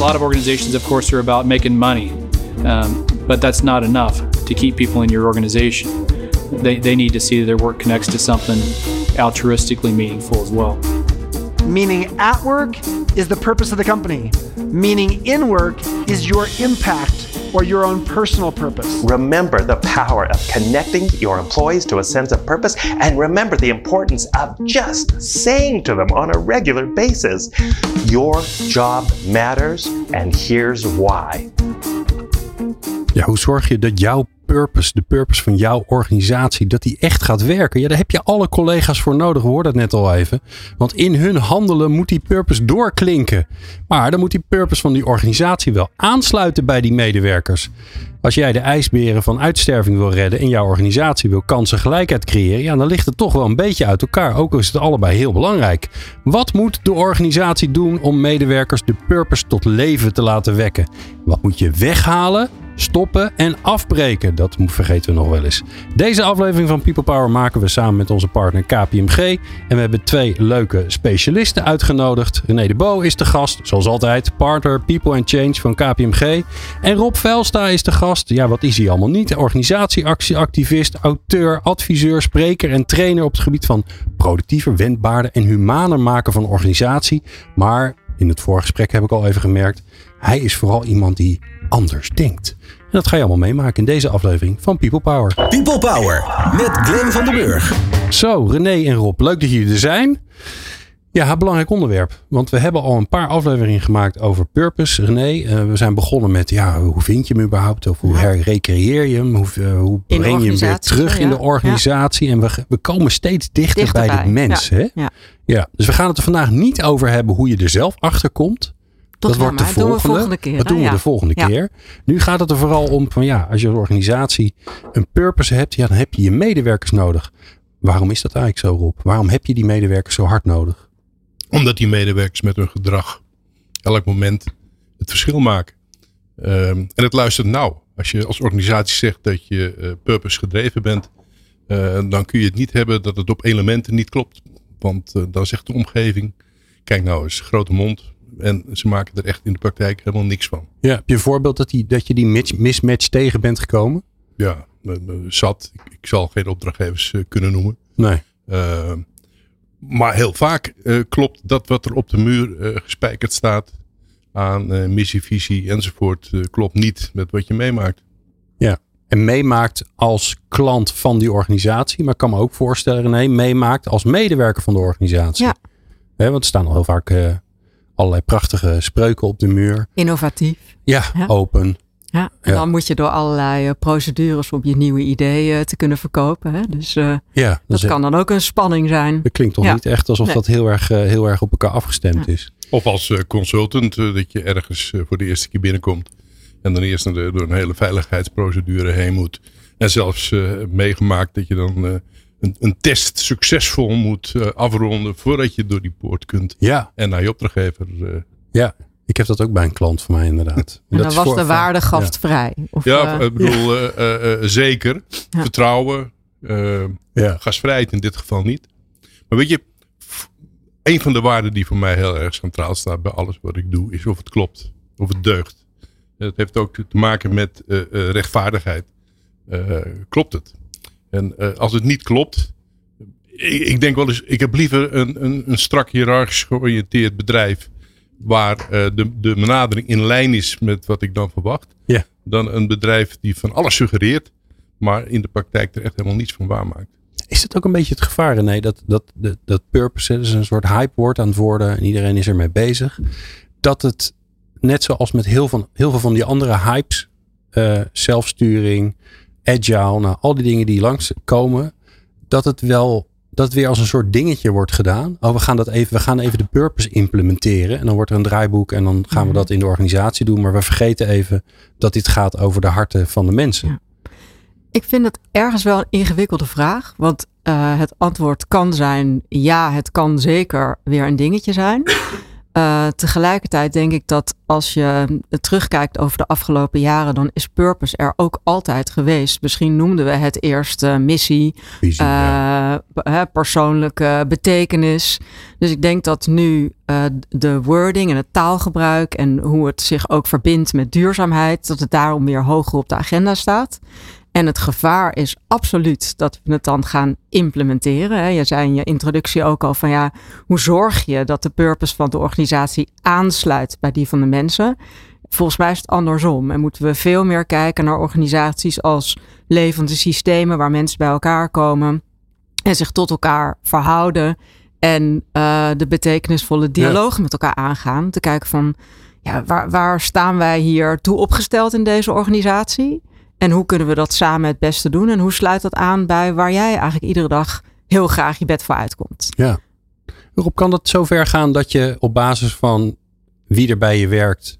Lot of organizations, of course, are about making money, um, but that's not enough to keep people in your organization. They, they need to see that their work connects to something altruistically meaningful as well. Meaning at work is the purpose of the company. Meaning in work is your impact or your own personal purpose. Remember the power of connecting your employees to a sense of purpose, and remember the importance of just saying to them on a regular basis, Your job matters, and here's why. Ja, hoe zorg je dat jouw purpose, de purpose van jouw organisatie, dat die echt gaat werken? Ja, daar heb je alle collega's voor nodig. We hoorden het net al even. Want in hun handelen moet die purpose doorklinken. Maar dan moet die purpose van die organisatie wel aansluiten bij die medewerkers. Als jij de ijsberen van uitsterving wil redden en jouw organisatie wil kansengelijkheid creëren, ja, dan ligt het toch wel een beetje uit elkaar. Ook al is het allebei heel belangrijk. Wat moet de organisatie doen om medewerkers de purpose tot leven te laten wekken? Wat moet je weghalen? Stoppen en afbreken. Dat vergeten we nog wel eens. Deze aflevering van People Power maken we samen met onze partner KPMG. En we hebben twee leuke specialisten uitgenodigd. René de Bo is de gast, zoals altijd. Partner People and Change van KPMG. En Rob Velsta is de gast. Ja, wat is hij allemaal niet? Organisatieactivist, auteur, adviseur, spreker en trainer op het gebied van productiever, wendbaarder en humaner maken van organisatie. Maar in het voorgesprek heb ik al even gemerkt, hij is vooral iemand die anders denkt. En dat ga je allemaal meemaken in deze aflevering van People Power. People Power met Glenn van den Burg. Zo, René en Rob, leuk dat jullie er zijn. Ja, belangrijk onderwerp. Want we hebben al een paar afleveringen gemaakt over purpose. René, uh, we zijn begonnen met ja, hoe vind je hem überhaupt? Of hoe herrecreëer je hem? Hoe, uh, hoe breng je hem weer terug in de organisatie? Ja. En we, we komen steeds dichter, dichter bij, de mens. Ja. Hè? Ja. ja, dus we gaan het er vandaag niet over hebben hoe je er zelf achter komt dat wordt de volgende, dat volgende keer. Dat doen we de volgende keer. Nu gaat het er vooral om van ja, als je een organisatie een purpose hebt, ja, dan heb je je medewerkers nodig. Waarom is dat eigenlijk zo, Rob? Waarom heb je die medewerkers zo hard nodig? Omdat die medewerkers met hun gedrag elk moment het verschil maken. Um, en het luistert nauw. Als je als organisatie zegt dat je uh, purpose gedreven bent, uh, dan kun je het niet hebben dat het op elementen niet klopt. Want uh, dan zegt de omgeving, kijk nou eens, grote mond, en ze maken er echt in de praktijk helemaal niks van. Ja, heb je een voorbeeld dat, die, dat je die mismatch tegen bent gekomen? Ja, zat. Ik, ik zal geen opdrachtgevers uh, kunnen noemen. Nee. Uh, maar heel vaak uh, klopt dat wat er op de muur gespijkerd staat aan missie, visie enzovoort, klopt niet met wat je meemaakt. Ja, en meemaakt als klant van die organisatie, maar ik kan me ook voorstellen, René, meemaakt als medewerker van de organisatie. Ja. want er staan al heel vaak allerlei prachtige spreuken op de muur. Innovatief. Ja, open. Ja, en dan moet je door allerlei eh, procedures om je nieuwe ideeën te kunnen verkopen. Hè? Dus uh, ja, dat, kan dan ook een spanning zijn. Dat klinkt toch niet echt alsof dat heel erg, heel erg op elkaar afgestemd is. Of als consultant, dat je ergens voor de eerste keer binnenkomt. En dan eerst door een hele veiligheidsprocedure heen moet. En zelfs meegemaakt dat je dan een, een test succesvol moet uh, afronden voordat je door die poort kunt. Ja. En naar je opdrachtgever. Uh, ja, ik heb dat ook bij een klant van mij inderdaad. En, dan was de waarde gastvrij. Ja, of, ja uh, ik bedoel zeker. Vertrouwen. ja. Gastvrijheid in dit geval niet. Maar weet je, een van de waarden die voor mij heel erg centraal staat bij alles wat ik doe, is of het klopt. Of het deugt. Het heeft ook te maken met rechtvaardigheid. klopt het? En uh, als het niet klopt, ik, ik, denk wel eens, ik heb liever een, een, een strak hiërarchisch georiënteerd bedrijf waar uh, de, de benadering in lijn is met wat ik dan verwacht. Ja. Dan een bedrijf die van alles suggereert, maar in de praktijk er echt helemaal niets van waarmaakt. Is dat ook een beetje het gevaar, nee, dat, dat, dat, dat purpose, dat is een soort hype woord aan het worden en iedereen is ermee bezig. Dat het, net zoals met heel, van, heel veel van die andere hypes, uh, zelfsturing, agile, nou, al die dingen die langskomen, dat het wel dat het weer als een soort dingetje wordt gedaan. Oh, we gaan dat even, we gaan even de purpose implementeren. En dan wordt er een draaiboek en dan gaan we mhm. dat in de organisatie doen. Maar we vergeten even dat dit gaat over de harten van de mensen. Ja. Ik vind het ergens wel een ingewikkelde vraag. Want uh, het antwoord kan zijn: ja, het kan zeker weer een dingetje zijn. Uh, tegelijkertijd denk ik dat als je terugkijkt over de afgelopen jaren, dan is purpose er ook altijd geweest. Misschien noemden we het eerst uh, missie, Visie, uh, persoonlijke betekenis. Dus ik denk dat nu de wording en het taalgebruik en hoe het zich ook verbindt met duurzaamheid, dat het daarom weer hoger op de agenda staat. En het gevaar is absoluut dat we het dan gaan implementeren. Je zei in je introductie ook al van ja, hoe zorg je dat de purpose van de organisatie aansluit bij die van de mensen? Volgens mij is het andersom en moeten we veel meer kijken naar organisaties als levende systemen waar mensen bij elkaar komen en zich tot elkaar verhouden en uh, de betekenisvolle dialogen met elkaar aangaan. Te kijken van ja, waar, waar staan wij hier toe opgesteld in deze organisatie? En hoe kunnen we dat samen het beste doen? En hoe sluit dat aan bij waar jij eigenlijk iedere dag heel graag je bed voor uitkomt? Ja. Waarop kan het zover gaan dat je op basis van wie er bij je werkt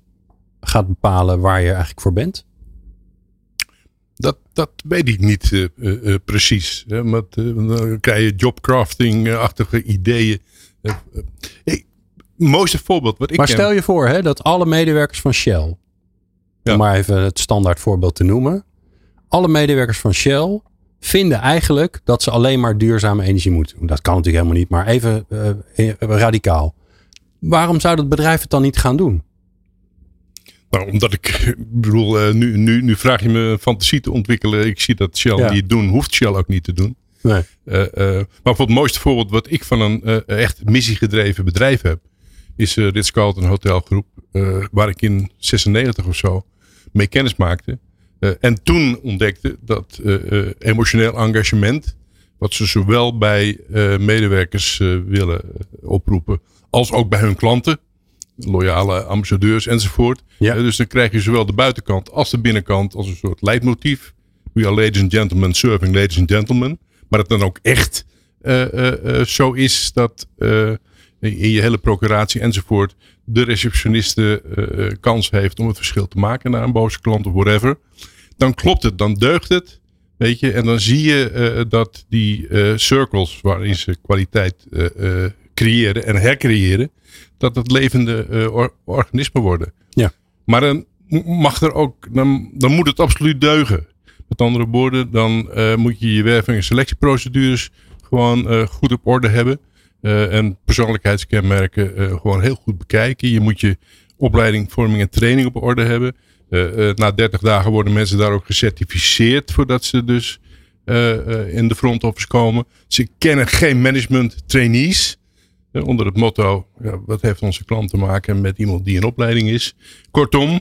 gaat bepalen waar je eigenlijk voor bent? Dat, dat weet ik niet uh, uh, precies. Hè, maar, dan krijg je jobcrafting-achtige ideeën. het mooiste voorbeeld wat ik Maar stel je voor hè, dat alle medewerkers van Shell, om maar even het standaard voorbeeld te noemen, alle medewerkers van Shell vinden eigenlijk dat ze alleen maar duurzame energie moeten doen. Dat kan natuurlijk helemaal niet, maar even uh, radicaal. Waarom zou dat bedrijf het dan niet gaan doen? Nou, omdat ik, bedoel, uh, nu, nu, nu vraag je me fantasie te ontwikkelen. Ik zie dat Shell niet doen, hoeft Shell ook niet te doen. Nee. Uh, maar voor het mooiste voorbeeld wat ik van een echt missiegedreven bedrijf heb, is Ritz-Carlton Hotelgroep, waar ik in 96 of zo mee kennis maakte. Uh, en toen ontdekte dat uh, emotioneel engagement, wat ze zowel bij medewerkers willen oproepen, als ook bij hun klanten, loyale ambassadeurs enzovoort. Ja. dus dan krijg je zowel de buitenkant als de binnenkant als een soort leidmotief. We are ladies and gentlemen serving ladies and gentlemen. Maar dat dan ook echt zo is dat in je hele procuratie enzovoort de receptioniste uh, kans heeft om het verschil te maken naar een boze klant of whatever. Dan klopt het, dan deugt het. Weet je, en dan zie je uh, dat die uh, circles waarin ze kwaliteit creëren en hercreëren, dat het levende or organismen worden. Ja. Maar dan mag er ook, dan, dan moet het absoluut deugen. Met andere woorden, dan moet je je werving- en selectieprocedures gewoon goed op orde hebben. Uh, en persoonlijkheidskenmerken uh, gewoon heel goed bekijken. Je moet je opleiding, vorming en training op orde hebben. Uh, na 30 dagen worden mensen daar ook gecertificeerd voordat ze dus in de front office komen. Ze kennen geen management trainees. onder het motto, ja, wat heeft onze klant te maken met iemand die in opleiding is. Kortom,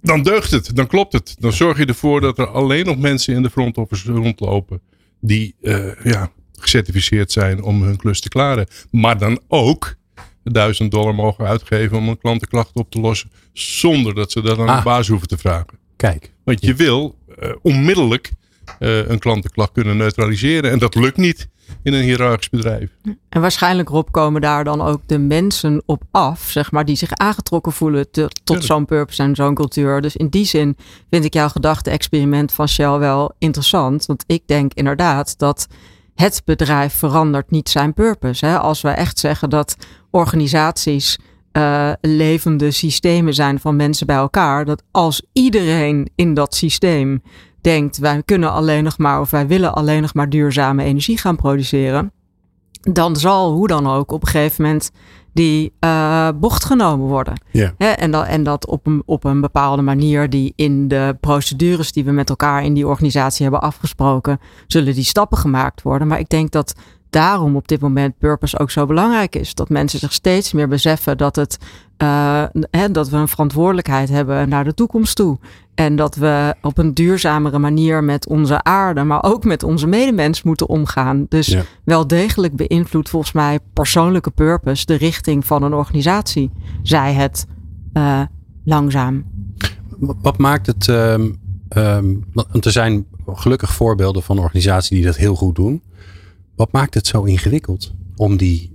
dan deugt het, dan klopt het. Dan zorg je ervoor dat er alleen nog mensen in de front office rondlopen die ja, gecertificeerd zijn om hun klus te klaren. Maar dan ook 1000 dollar mogen uitgeven om een klantenklacht op te lossen. Zonder dat ze dat aan ah. de baas hoeven te vragen. Kijk. Want je wil uh, onmiddellijk uh, een klantenklacht kunnen neutraliseren. En dat lukt niet in een hiërarchisch bedrijf. En waarschijnlijk, Rob, komen daar dan ook de mensen op af, zeg maar, die zich aangetrokken voelen te, tot zo'n purpose en zo'n cultuur. Dus in die zin vind ik jouw gedachte-experiment van Shell wel interessant. Want ik denk inderdaad dat het bedrijf verandert niet zijn purpose. Hè? Als we echt zeggen dat organisaties uh, levende systemen zijn van mensen bij elkaar, dat als iedereen in dat systeem denkt wij kunnen alleen nog maar of wij willen alleen nog maar duurzame energie gaan produceren, dan zal hoe dan ook op een gegeven moment die uh, bocht genomen worden. En, dat, en dat op een, op een bepaalde manier die in de procedures die we met elkaar in die organisatie hebben afgesproken, zullen die stappen gemaakt worden. Maar ik denk dat daarom op dit moment purpose ook zo belangrijk is. Dat mensen zich steeds meer beseffen dat, het, uh, hè, dat we een verantwoordelijkheid hebben naar de toekomst toe. En dat we op een duurzamere manier met onze aarde, maar ook met onze medemens moeten omgaan. Dus wel degelijk beïnvloedt volgens mij persoonlijke purpose de richting van een organisatie. Zij het uh, langzaam. Wat maakt het. Um, um, er zijn gelukkig voorbeelden van organisaties die dat heel goed doen. Wat maakt het zo ingewikkeld om die,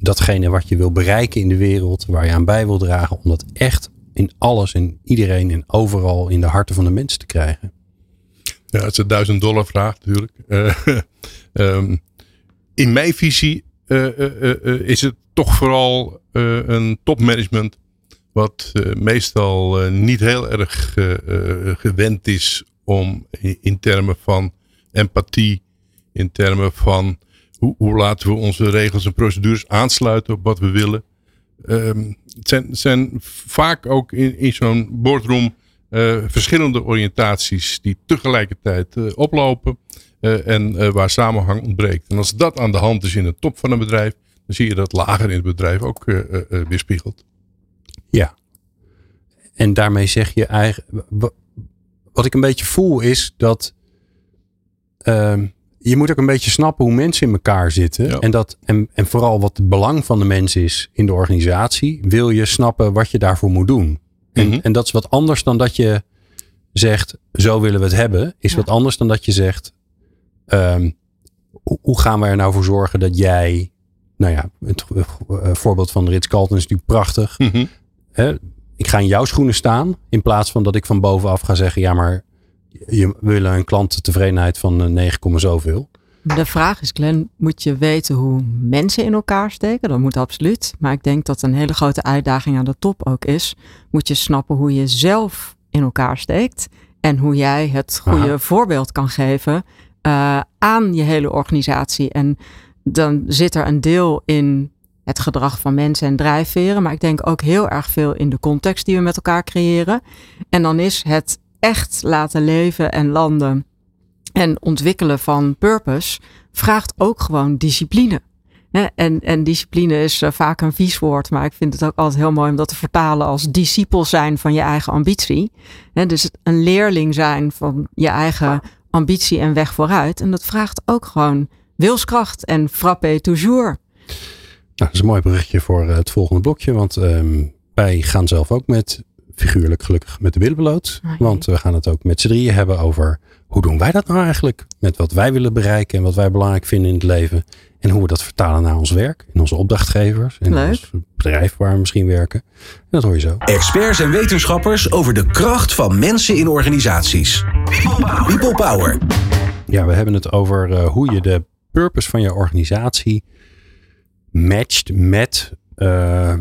datgene wat je wil bereiken in de wereld, waar je aan bij wil dragen, om dat echt in alles en iedereen en overal in de harten van de mensen te krijgen? Ja, het is een duizend dollar vraag natuurlijk. Uh, um, in mijn visie uh, uh, is het toch vooral een topmanagement wat meestal niet heel erg gewend is om in, termen van empathie, in termen van hoe, hoe, laten we onze regels en procedures aansluiten op wat we willen. Um, het zijn, zijn, vaak ook in, zo'n boardroom verschillende oriëntaties die tegelijkertijd oplopen. Uh, en waar samenhang ontbreekt. En als dat aan de hand is in de top van een bedrijf, dan zie je dat lager in het bedrijf ook weerspiegelt. Ja. En daarmee zeg je eigenlijk. Wat ik een beetje voel is dat. Ehm, je moet ook een beetje snappen hoe mensen in elkaar zitten. Ja. En, dat, en, en vooral wat het belang van de mens is in de organisatie. Wil je snappen wat je daarvoor moet doen. En, Mhm. en dat is wat anders dan dat je zegt: zo willen we het hebben. Is Ja. wat anders dan dat je zegt: ehm, hoe, gaan we er nou voor zorgen dat jij. Nou ja, het eh, voorbeeld van Ritz Carlton is natuurlijk prachtig. Mhm. Hè, ik ga in jouw schoenen staan. In plaats van dat ik van bovenaf ga zeggen: ja, maar je, willen een klanttevredenheid van eh, 9, komma zoveel. De vraag is, Glenn, moet je weten hoe mensen in elkaar steken? Dat moet absoluut. Maar ik denk dat een hele grote uitdaging aan de top ook is. Moet je snappen hoe je zelf in elkaar steekt. En hoe jij het goede Aha. voorbeeld kan geven eh, aan je hele organisatie. En dan zit er een deel in het gedrag van mensen en drijfveren. Maar ik denk ook heel erg veel in de context die we met elkaar creëren. En dan is het echt laten leven en landen en ontwikkelen van purpose vraagt ook gewoon discipline. En, en discipline is eh, vaak een vies woord, maar ik vind het ook altijd heel mooi om dat te vertalen als discipel zijn van je eigen ambitie. Dus een leerling zijn van je eigen ambitie en weg vooruit. En dat vraagt ook gewoon wilskracht en frappé toujours. Nou, dat is een mooi berichtje voor eh, het volgende blokje. Want ehm, wij gaan zelf ook met, figuurlijk gelukkig, met de billen bloot. Ah. Want we gaan het ook met z'n drieën hebben over hoe doen wij dat nou eigenlijk? Met wat wij willen bereiken en wat wij belangrijk vinden in het leven. En hoe we dat vertalen naar ons werk. En onze opdrachtgevers. En Leuk. ons bedrijf waar we misschien werken. En dat hoor je zo. Experts en wetenschappers over de kracht van mensen in organisaties. People Power. Ja, we hebben het over eh, hoe je de purpose van je organisatie matcht met eh,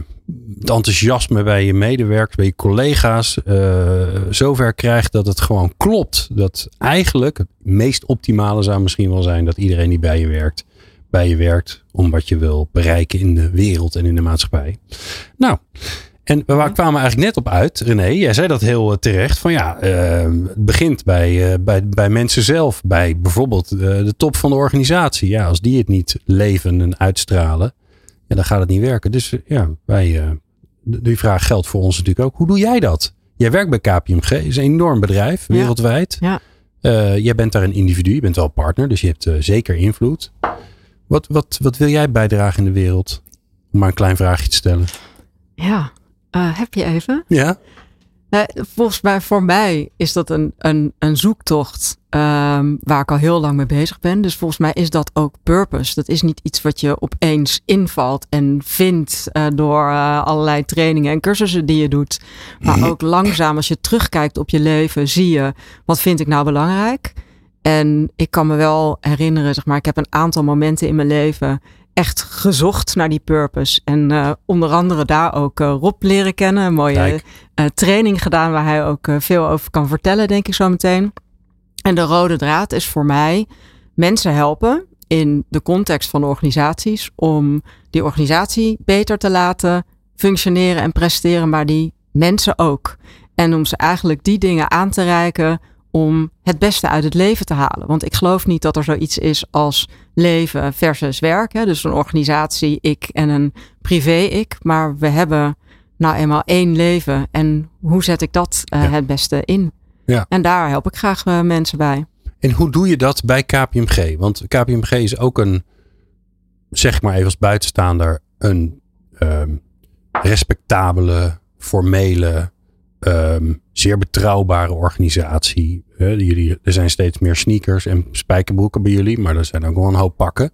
het enthousiasme bij je medewerkers, bij je collega's. eh, zover krijgt dat het gewoon klopt. Dat eigenlijk het meest optimale zou misschien wel zijn dat iedereen die bij je werkt, bij je werkt om wat je wil bereiken in de wereld en in de maatschappij. Nou, en we waar kwamen eigenlijk net op uit, René, jij zei dat heel eh, terecht, van ja, eh, het begint bij, eh, bij, bij mensen zelf, bij bijvoorbeeld de top van de organisatie. Ja, als die het niet leven en uitstralen, ja, dan gaat het niet werken. Dus eh, ja, wij, eh, die vraag geldt voor ons natuurlijk ook. Hoe doe jij dat? Jij werkt bij KPMG, is een enorm bedrijf, wereldwijd. Ja. Eh, jij bent daar een individu, je bent wel partner, dus je hebt zeker invloed. Wat, wat, wat wil jij bijdragen in de wereld? Om maar een klein vraagje te stellen. Ja, heb je even? Ja? Nee, volgens mij, voor mij is dat een, een, een zoektocht ehm, waar ik al heel lang mee bezig ben. Dus volgens mij is dat ook purpose. Dat is niet iets wat je opeens invalt en vindt eh, door eh, allerlei trainingen en cursussen die je doet. Maar ook langzaam, als je terugkijkt op je leven, zie je wat vind ik nou belangrijk. En ik kan me wel herinneren, zeg maar, ik heb een aantal momenten in mijn leven echt gezocht naar die purpose. En eh, onder andere daar ook eh, Rob leren kennen. Een mooie eh, training gedaan waar hij ook veel over kan vertellen, denk ik zo meteen. En de rode draad is voor mij mensen helpen in de context van organisaties om die organisatie beter te laten functioneren en presteren, maar die mensen ook. En om ze eigenlijk die dingen aan te reiken om het beste uit het leven te halen. Want ik geloof niet dat er zoiets is als leven versus werk. Hè? Dus een organisatie, ik en een privé-ik. Maar we hebben nou eenmaal één leven. En hoe zet ik dat eh, Ja. het beste in? Ja. En daar help ik graag eh, mensen bij. En hoe doe je dat bij KPMG? Want KPMG is ook een, zeg maar even als buitenstaander, een ehm, respectabele, formele, ehm, zeer betrouwbare organisatie. Hè, jullie, er zijn steeds meer sneakers en spijkerbroeken bij jullie, maar er zijn ook wel een hoop pakken.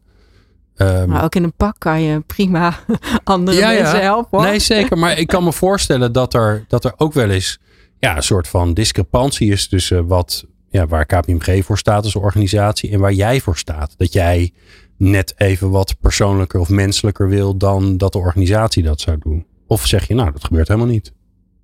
Um, maar ook in een pak kan je prima andere ja, mensen ja. helpen. Hoor. Nee, zeker. Maar ik kan me voorstellen dat er, dat er ook wel eens ja, een soort van discrepantie is tussen wat, ja, waar KPMG voor staat als organisatie en waar jij voor staat. Dat jij net even wat persoonlijker of menselijker wil dan dat de organisatie dat zou doen. Of zeg je, nou, dat gebeurt helemaal niet.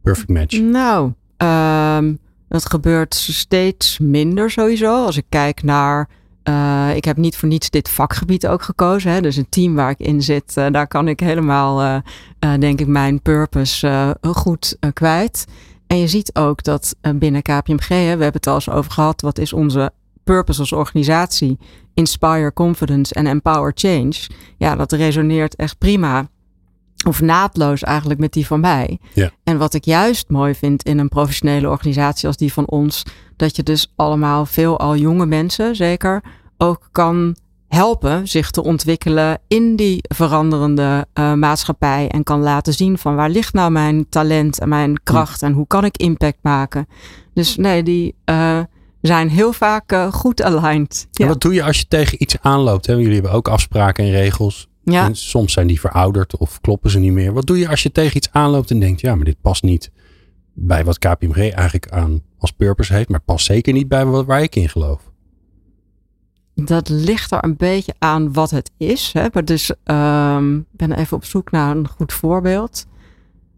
Perfect match. Nou, um, dat gebeurt steeds minder sowieso. Als ik kijk naar. Uh, ik heb niet voor niets dit vakgebied ook gekozen. Hè. Dus een team waar ik in zit, uh, daar kan ik helemaal, uh, denk ik, mijn purpose goed kwijt. En je ziet ook dat binnen KPMG, hè, we hebben het al eens over gehad, wat is onze purpose als organisatie? Inspire confidence en empower change. Ja, dat resoneert echt prima of naadloos eigenlijk met die van mij. Ja. En wat ik juist mooi vind in een professionele organisatie als die van ons, dat je dus allemaal veel al jonge mensen zeker ook kan helpen zich te ontwikkelen in die veranderende uh, maatschappij en kan laten zien van waar ligt nou mijn talent en mijn kracht en hoe kan ik impact maken. Dus nee, die uh, zijn heel vaak uh, goed aligned. Ja. En wat doe je als je tegen iets aanloopt? Hè? Jullie hebben ook afspraken en regels. Ja. En soms zijn die verouderd of kloppen ze niet meer. Wat doe je als je tegen iets aanloopt en denkt, ja, maar dit past niet bij wat KPMG eigenlijk aan als purpose heeft, maar past zeker niet bij wat, waar ik in geloof? Dat ligt er een beetje aan wat het is. Hè? Maar dus um, ben even op zoek naar een goed voorbeeld.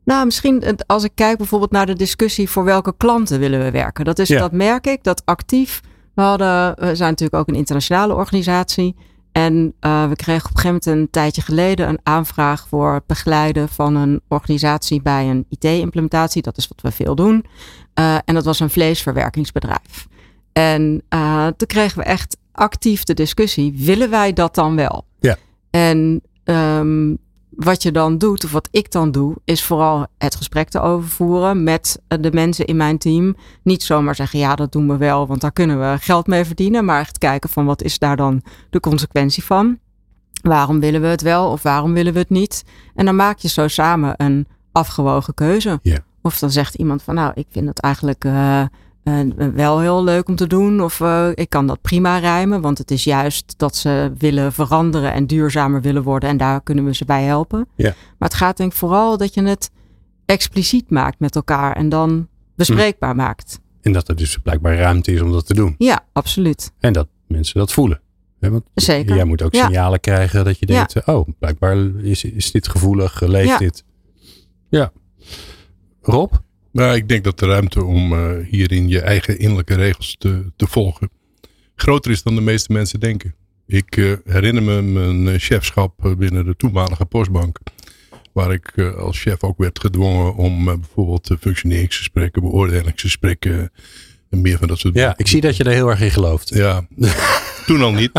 Nou, misschien als ik kijk bijvoorbeeld naar de discussie voor welke klanten willen we werken. Dat, is, dat merk ik, dat actief. We, hadden, we zijn natuurlijk ook een internationale organisatie. En uh, we kregen op een gegeven moment een tijdje geleden een aanvraag voor het begeleiden van een organisatie bij een IT-implementatie. Dat is wat we veel doen. Uh, en dat was een vleesverwerkingsbedrijf. En uh, toen kregen we echt actief de discussie: willen wij dat dan wel? Ja. En um, wat je dan doet, of wat ik dan doe, is vooral het gesprek te overvoeren met de mensen in mijn team. Niet zomaar zeggen, ja, dat doen we wel, want daar kunnen we geld mee verdienen. Maar echt kijken van wat is daar dan de consequentie van? Waarom willen we het wel of waarom willen we het niet? En dan maak je zo samen een afgewogen keuze. Of dan zegt iemand van, nou, ik vind het eigenlijk uh, uh, wel heel leuk om te doen. Of uh, ik kan dat prima rijmen. Want het is juist dat ze willen veranderen en duurzamer willen worden. En daar kunnen we ze bij helpen. Ja. Maar het gaat denk ik vooral dat je het expliciet maakt met elkaar. En dan bespreekbaar hm. maakt. En dat er dus blijkbaar ruimte is om dat te doen. Ja, absoluut. En dat mensen dat voelen. want Zeker. Jij moet ook signalen krijgen dat je denkt, ja. oh, blijkbaar is, is dit gevoelig, leeft ja. dit. Ja. Rob? Nou, ik denk dat de ruimte om uh, hierin je eigen innerlijke regels te, te volgen groter is dan de meeste mensen denken. Ik uh, herinner me mijn chefschap binnen de toenmalige postbank. Waar ik uh, als chef ook werd gedwongen om bijvoorbeeld functioneringsgesprekken, beoordelingsgesprekken en meer van dat soort Ja, ik zie dat je er heel erg in gelooft. Ja, toen al niet.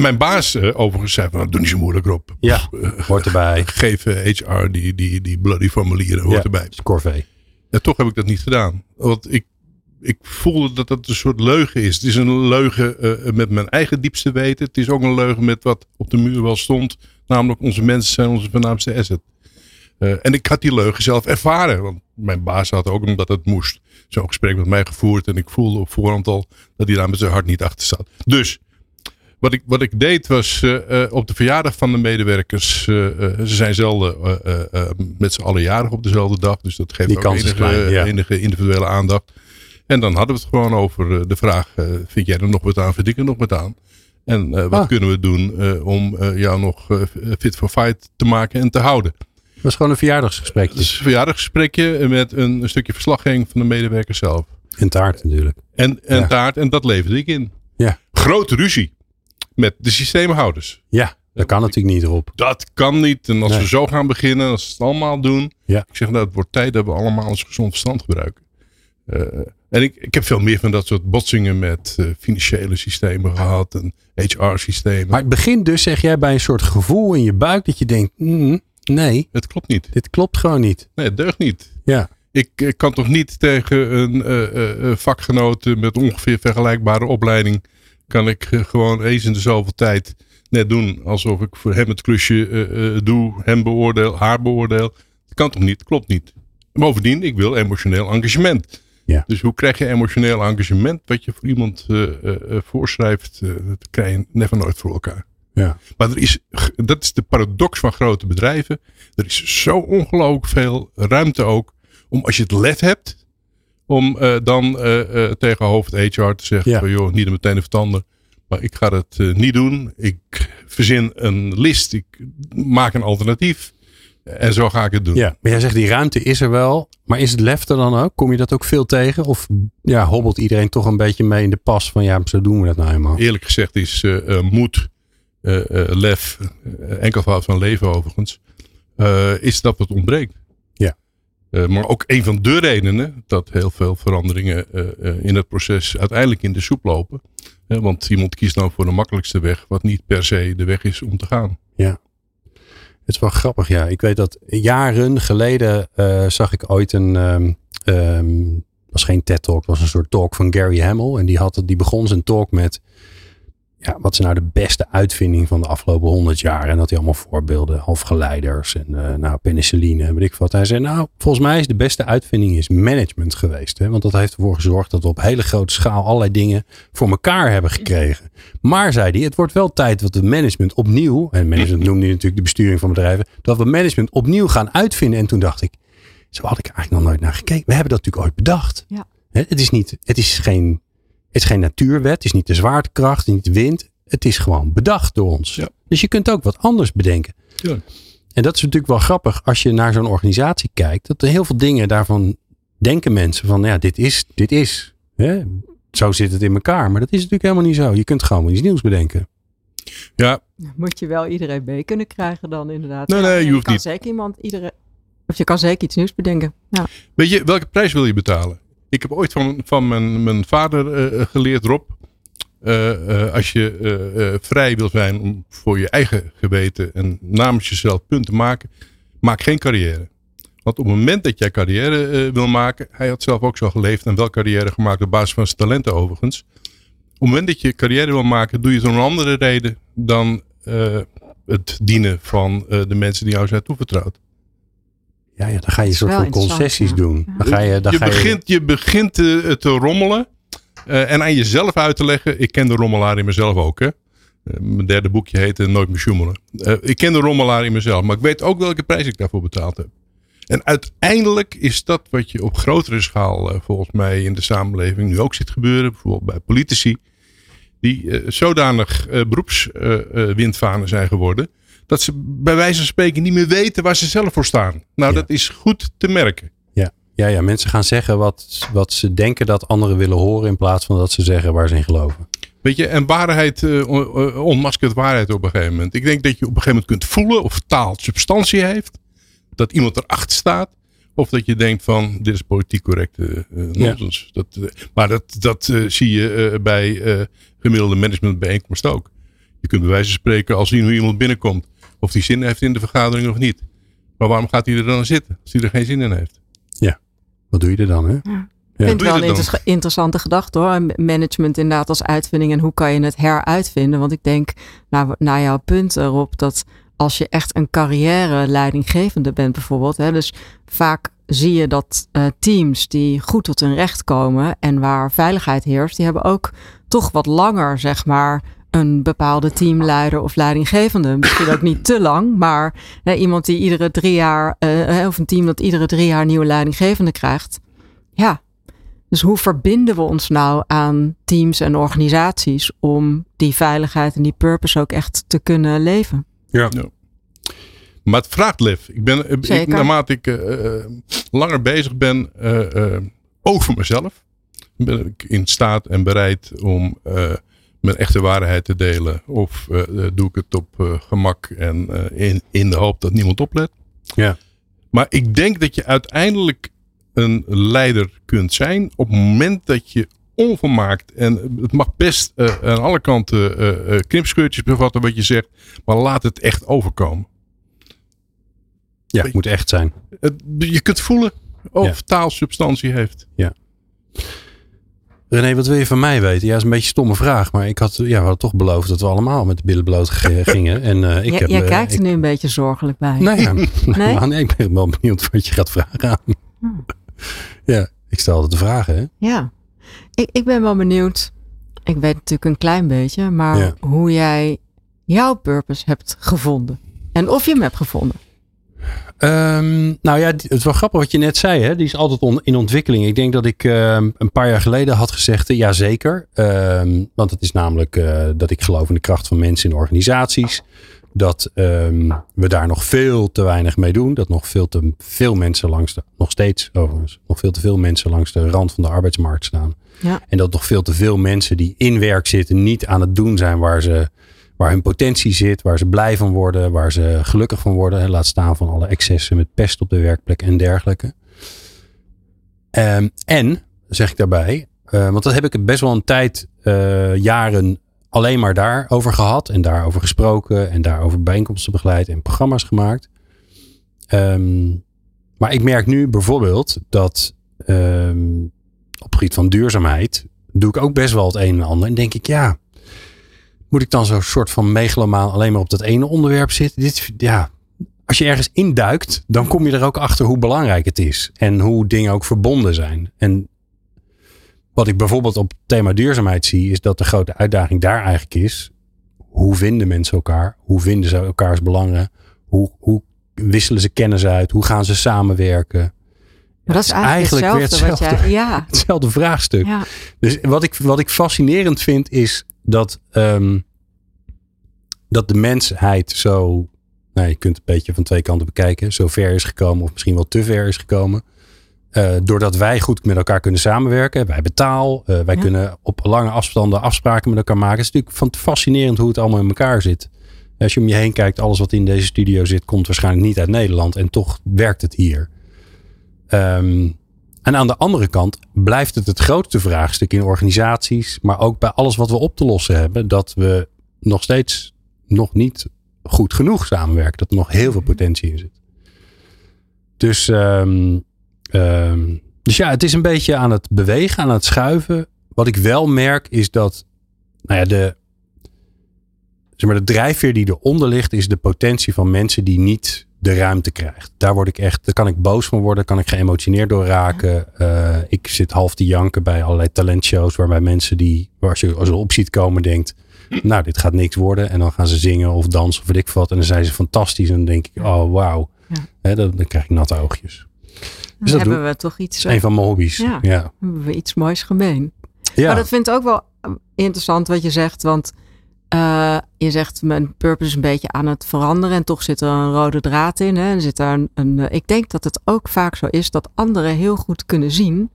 Mijn baas uh, overigens zei van, doe niet zo moeilijk op. Ja, hoort erbij. Geef HR die, die, die bloody formulieren, hoort ja, erbij. Corvée. En toch heb ik dat niet gedaan. Want ik, ik voelde dat dat een soort leugen is. Het is een leugen uh, met mijn eigen diepste weten. Het is ook een leugen met wat op de muur wel stond. Namelijk onze mensen zijn onze voornaamste asset. Uh, en ik had die leugen zelf ervaren. Want mijn baas had ook, omdat het moest, zo'n gesprek met mij gevoerd. En ik voelde op voorhand al dat hij daar met zijn hart niet achter zat. Dus wat ik, wat ik deed was uh, uh, op de verjaardag van de medewerkers. Uh, ze zijn zelden met z'n allen jarig op dezelfde dag. Dus dat geeft Die ook enige, klein, ja. enige, individuele aandacht. En dan hadden we het gewoon over de vraag: vind jij er nog wat aan? Vind ik er nog wat aan? En wat ah. kunnen we doen om jou nog fit for fight te maken en te houden? Dat was gewoon een verjaardagsgesprekje. Een verjaardagsgesprekje met een, een stukje verslaggeving van de medewerkers zelf. En taart natuurlijk. En, en ja. taart, en dat leverde ik in. Ja. Grote ruzie met de systeemhouders. Ja, dat kan natuurlijk niet erop. Dat kan niet. En als nee. we zo gaan beginnen, als we het allemaal doen. Ja. Ik zeg nou, het wordt tijd dat we allemaal ons gezond verstand gebruiken. Uh, en ik, ik heb veel meer van dat soort botsingen met uh, financiële systemen gehad en HR-systemen. Maar het begint dus, zeg jij, bij een soort gevoel in je buik dat je denkt, mm, nee. Het klopt niet. Dit klopt gewoon niet. Nee, het deugt niet. Ja. Ik, ik kan toch niet tegen een uh, vakgenoot met ongeveer vergelijkbare opleiding kan ik gewoon eens in de zoveel tijd net doen alsof ik voor hem het klusje uh, uh, doe, hem beoordeel, haar beoordeel. Dat kan toch niet? Klopt niet. Bovendien, ik wil emotioneel engagement. Ja. Dus hoe krijg je emotioneel engagement wat je voor iemand uh, uh, voorschrijft, dat krijg je never nooit voor elkaar. Ja. Maar er is, dat is de paradox van grote bedrijven. Er is zo ongelooflijk veel ruimte ook om als je het lef hebt, om dan tegen hoofd HR te zeggen Ja. van joh, niet meteen vertanden. Maar ik ga het niet doen. Ik verzin een list. Ik maak een alternatief. En zo ga ik het doen. Ja, maar jij zegt die ruimte is er wel. Maar is het lef er dan ook? Kom je dat ook veel tegen? Of ja, hobbelt iedereen toch een beetje mee in de pas van ja, zo doen we dat nou eenmaal? Eerlijk gezegd is uh, uh, moed, uh, lef, enkelvoud van leven overigens, is dat het ontbreekt. Ja. maar ook een van de redenen dat heel veel veranderingen in het proces uiteindelijk in de soep lopen. want iemand kiest nou voor de makkelijkste weg, wat niet per se de weg is om te gaan. Ja. Het is wel grappig, ja. Ik weet dat jaren geleden zag ik ooit een. Um, was geen TED-talk, was een soort talk van Gary Hamel. En die, had, die begon zijn talk met. Ja, wat is nou de beste uitvinding van de afgelopen honderd jaar? En dat hij allemaal voorbeelden, halfgeleiders en uh, nou, penicilline en weet ik wat. Hij zei, nou, volgens mij is de beste uitvinding is management geweest. Hè? Want dat heeft ervoor gezorgd dat we op hele grote schaal allerlei dingen voor elkaar hebben gekregen. Maar, zei hij, het wordt wel tijd dat we management opnieuw, en management noemde hij natuurlijk de besturing van bedrijven, dat we management opnieuw gaan uitvinden. En toen dacht ik, zo had ik eigenlijk nog nooit naar gekeken. We hebben dat natuurlijk ooit bedacht. Ja. Het is niet, het is geen... Is geen natuurwet, het is niet de zwaartekracht, het is niet de wind. Het is gewoon bedacht door ons. Ja. Dus je kunt ook wat anders bedenken. Ja. En dat is natuurlijk wel grappig als je naar zo'n organisatie kijkt. Dat er heel veel dingen daarvan denken mensen van ja, dit is, dit is. Hè? Zo zit het in elkaar. Maar dat is natuurlijk helemaal niet zo. Je kunt gewoon iets nieuws bedenken. Ja, Moet je wel iedereen mee kunnen krijgen dan inderdaad. Nee, nee, je hoeft kan niet. zeker iemand iedereen. Of je kan zeker iets nieuws bedenken. Ja. Weet je, welke prijs wil je betalen? Ik heb ooit van, van mijn, mijn vader uh, geleerd, Rob. Uh, als je vrij wil zijn om voor je eigen geweten en namens jezelf punten te maken, maak geen carrière. Want op het moment dat jij carrière wil maken, hij had zelf ook zo geleefd en wel carrière gemaakt op basis van zijn talenten overigens. Op het moment dat je carrière wil maken, doe je het om een andere reden dan het dienen van de mensen die jou zijn toevertrouwd. Ja, ja, dan ga je een soort van concessies doen. Dan ga je, dan je, ga je, begint, je begint te, te rommelen. uh, en aan jezelf uit te leggen. Ik ken de rommelaar in mezelf ook. Hè? Uh, mijn derde boekje heette Nooit meer sjoemelen. Uh, ik ken de rommelaar in mezelf. Maar ik weet ook welke prijs ik daarvoor betaald heb. En uiteindelijk is dat wat je op grotere schaal volgens mij in de samenleving nu ook ziet gebeuren. Bijvoorbeeld bij politici. Die zodanig beroepswindvanen zijn geworden dat ze bij wijze van spreken niet meer weten waar ze zelf voor staan. Nou, Ja. dat is goed te merken. ja, ja, ja, mensen gaan zeggen wat, wat ze denken dat anderen willen horen. In plaats van dat ze zeggen waar ze in geloven. Weet je, en waarheid uh, uh, onmaskert waarheid op een gegeven moment. Ik denk dat je op een gegeven moment kunt voelen of taal substantie heeft. Dat iemand erachter staat. Of dat je denkt van, dit is politiek correcte uh, nonsens. Dat, maar dat, dat zie je bij gemiddelde managementbijeenkomst ook. Je kunt bij wijze van spreken al zien hoe iemand binnenkomt. Of die zin heeft in de vergadering of niet. Maar waarom gaat hij er dan zitten? Als hij er geen zin in heeft. Wat doe je er dan? Hè? Ik vind het wel een inter- interessante gedachte hoor. Management inderdaad als uitvinding en hoe kan je het heruitvinden? Want ik denk naar, naar jouw punt erop dat als je echt een carrière leidinggevende bent bijvoorbeeld. Hè, dus vaak zie je dat eh, teams die goed tot hun recht komen en waar veiligheid heerst, die hebben ook toch wat langer zeg maar een bepaalde teamleider of leidinggevende. Misschien ook niet te lang, maar hè, iemand die iedere drie jaar, eh, of een team dat iedere drie jaar nieuwe leidinggevende krijgt. Ja, dus hoe verbinden we ons nou aan teams en organisaties om die veiligheid en die purpose ook echt te kunnen leven? Ja. Maar het vraagt lef. Ik ben, ik, Zeker. naarmate ik uh, langer bezig ben, uh, uh, ook voor mezelf, ben ik in staat en bereid om mijn echte waarheid te delen. Of doe ik het op gemak en in, in de hoop dat niemand oplet. Ja. Maar ik denk dat je uiteindelijk een leider kunt zijn op het moment dat je onvermaakt en het mag best aan alle kanten knipscheurtjes bevatten wat je zegt, maar laat het echt overkomen. Ja, het moet echt zijn. Je kunt voelen of Ja. taal substantie heeft. René, wat wil je van mij weten? Ja, is een beetje een stomme vraag. Maar ik had, ja, we hadden toch beloofd dat we allemaal met de billen bloot ge- gingen. En, uh, ik Jij, heb, jij uh, kijkt ik, er nu een beetje zorgelijk bij. Nee, ja, Nee? nee? ik ben wel benieuwd wat je gaat vragen aan. Ja, ik stel altijd de vragen, hè? Ja, ik, ik ben wel benieuwd. Ik weet natuurlijk een klein beetje, maar Ja. hoe jij jouw purpose hebt gevonden. En of je hem hebt gevonden. Ehm, nou ja, het is wel grappig wat je net zei. Hè? Die is altijd on- in ontwikkeling. Ik denk dat ik ehm, een paar jaar geleden had gezegd, ja zeker. Ehm, want het is namelijk eh, dat ik geloof in de kracht van mensen in organisaties. Dat we daar nog veel te weinig mee doen. Dat nog veel te veel mensen langs de, nog steeds overigens, nog veel te veel mensen langs de rand van de arbeidsmarkt staan. Ja. En dat nog veel te veel mensen die in werk zitten niet aan het doen zijn waar ze waar hun potentie zit, waar ze blij van worden, waar ze gelukkig van worden. hè, Laat staan van alle excessen met pest op de werkplek en dergelijke. Ehm, en, zeg ik daarbij, eh, want dat heb ik best wel een tijd, eh, jaren alleen maar daarover gehad en daarover gesproken en daarover bijeenkomsten begeleid en programma's gemaakt. Ehm, maar ik merk nu bijvoorbeeld dat ehm, op gebied van duurzaamheid doe ik ook best wel het een en ander. En denk ik, ja, moet ik dan zo'n soort van megalomaan alleen maar op dat ene onderwerp zitten? Dit, ja, als je ergens induikt, dan kom je er ook achter hoe belangrijk het is. En hoe dingen ook verbonden zijn. En wat ik bijvoorbeeld op het thema duurzaamheid zie, is dat de grote uitdaging daar eigenlijk is. Hoe vinden mensen elkaar? Hoe vinden ze elkaars belangen? Hoe, hoe wisselen ze kennis uit? Hoe gaan ze samenwerken? Maar dat is eigenlijk, hetzelfde. jij, ja, hetzelfde vraagstuk. ja. Dus wat ik, wat ik fascinerend vind is dat, ehm, dat de mensheid zo, nou, je kunt het een beetje van twee kanten bekijken, zo ver is gekomen of misschien wel te ver is gekomen. Eh, doordat wij goed met elkaar kunnen samenwerken. Wij hebben taal. eh, wij Ja. kunnen op lange afstanden afspraken met elkaar maken. Het is natuurlijk van fascinerend hoe het allemaal in elkaar zit. Als je om je heen kijkt, alles wat in deze studio zit, komt waarschijnlijk niet uit Nederland. En toch werkt het hier. Ehm, en aan de andere kant blijft het het grootste vraagstuk in organisaties, maar ook bij alles wat we op te lossen hebben, dat we nog steeds nog niet goed genoeg samenwerken. Dat er nog heel veel potentie in zit. Dus, ehm, ehm, dus ja, het is een beetje aan het bewegen, aan het schuiven. Wat ik wel merk is dat nou ja, de, zeg maar, de drijfveer die eronder ligt, is de potentie van mensen die niet de ruimte krijgt. Daar word ik echt, daar kan ik boos van worden, kan ik geëmotioneerd door raken. Eh, ik zit half te janken bij allerlei talentshows waarbij mensen die, als je als je op ziet komen, denkt, nou, dit gaat niks worden. En dan gaan ze zingen of dansen of weet ik wat. En dan zijn ze fantastisch. En dan denk ik, oh wauw. Ja. Dan, dan krijg ik natte oogjes. Dan dat hebben we toch iets, een van mijn hobby's. Ja. ja. hebben we iets moois gemeen. ja. Maar dat vind ik ook wel eh, interessant wat je zegt. Want eh, je zegt mijn purpose is een beetje aan het veranderen. En toch zit er een rode draad in. Hè? Er zit daar een, een, eh, ik denk dat het ook vaak zo is dat anderen heel goed kunnen zien